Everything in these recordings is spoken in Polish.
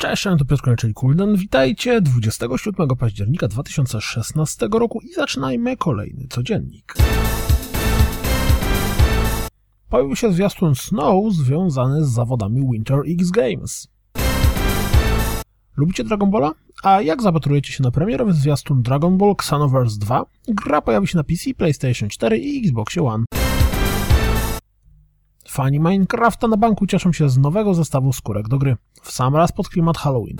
Cześć, to Piotr czyli Kulden. Witajcie 27 października 2016 roku i zaczynajmy kolejny codziennik. Pojawił się zwiastun Snow związany z zawodami Winter X Games. Lubicie Dragon Balla? A jak zapatrujecie się na premierowy zwiastun Dragon Ball Xenoverse 2? Gra pojawi się na PC, PlayStation 4 i Xbox One. Fani Minecrafta na banku cieszą się z nowego zestawu skórek do gry, w sam raz pod klimat Halloween.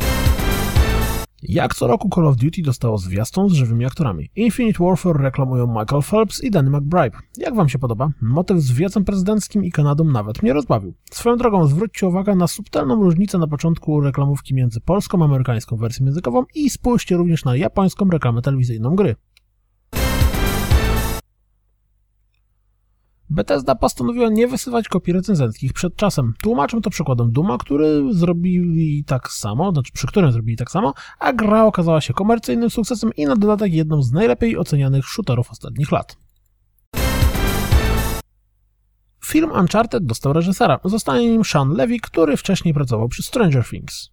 Jak co roku Call of Duty dostało zwiastun z żywymi aktorami. Infinite Warfare reklamują Michael Phelps i Danny McBride. Jak wam się podoba? Motyw z wiecem prezydenckim i Kanadą nawet mnie rozbawił. Swoją drogą zwróćcie uwagę na subtelną różnicę na początku reklamówki między polską a amerykańską wersją językową i spójrzcie również na japońską reklamę telewizyjną gry. Bethesda postanowiła nie wysyłać kopii recenzenckich przed czasem. Tłumaczę to przykładem Duma, który zrobili tak samo, znaczy przy którym zrobili tak samo, a gra okazała się komercyjnym sukcesem i na dodatek jedną z najlepiej ocenianych shooterów ostatnich lat. Film Uncharted dostał reżysera. Zostanie nim Sean Levy, który wcześniej pracował przy Stranger Things.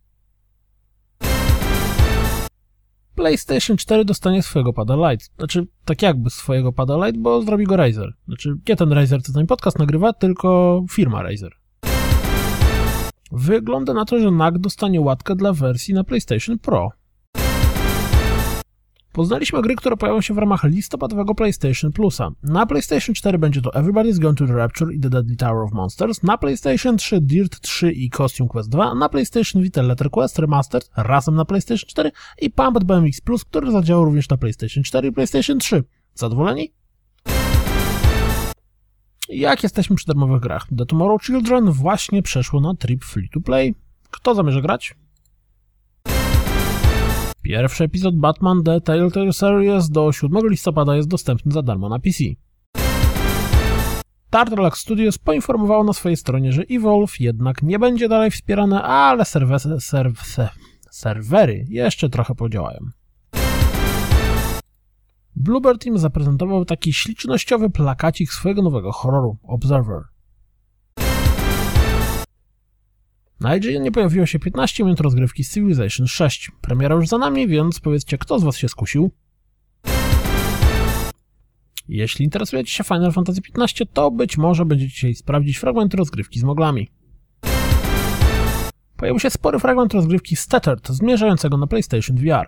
PlayStation 4 dostanie swojego pada Lite. Znaczy, tak jakby swojego pada Lite, bo zrobi go Razer. Znaczy, nie ten Razer, co ten podcast nagrywa, tylko firma Razer. Wygląda na to, że NAC dostanie łatkę dla wersji na PlayStation Pro. Poznaliśmy gry, które pojawią się w ramach listopadowego PlayStation Plusa. Na PlayStation 4 będzie to Everybody's Gone to the Rapture i The Deadly Tower of Monsters, na PlayStation 3 Dirt 3 i Costume Quest 2, na PlayStation Vita Letter Quest Remastered razem na PlayStation 4 i Pumped BMX Plus, który zadziałał również na PlayStation 4 i PlayStation 3. Zadowoleni? Jak jesteśmy przy darmowych grach? The Tomorrow Children właśnie przeszło na tryb free to play. Kto zamierza grać? Pierwszy epizod Batman The Telltale Series do 7 listopada jest dostępny za darmo na PC. Turtle Studios poinformowało na swojej stronie, że Evolve jednak nie będzie dalej wspierane, ale serwery, serw, serwery jeszcze trochę podziałają. Bluebird Team zaprezentował taki ślicznościowy plakacik swojego nowego horroru Observer. Na IGN pojawiło się 15 minut rozgrywki z Civilization 6. Premiera już za nami, więc powiedzcie, kto z was się skusił? Jeśli interesujecie się Final Fantasy XV, to być może będziecie chcieli sprawdzić fragmenty rozgrywki z moglami. Pojawił się spory fragment rozgrywki Stuttered, zmierzającego na PlayStation VR.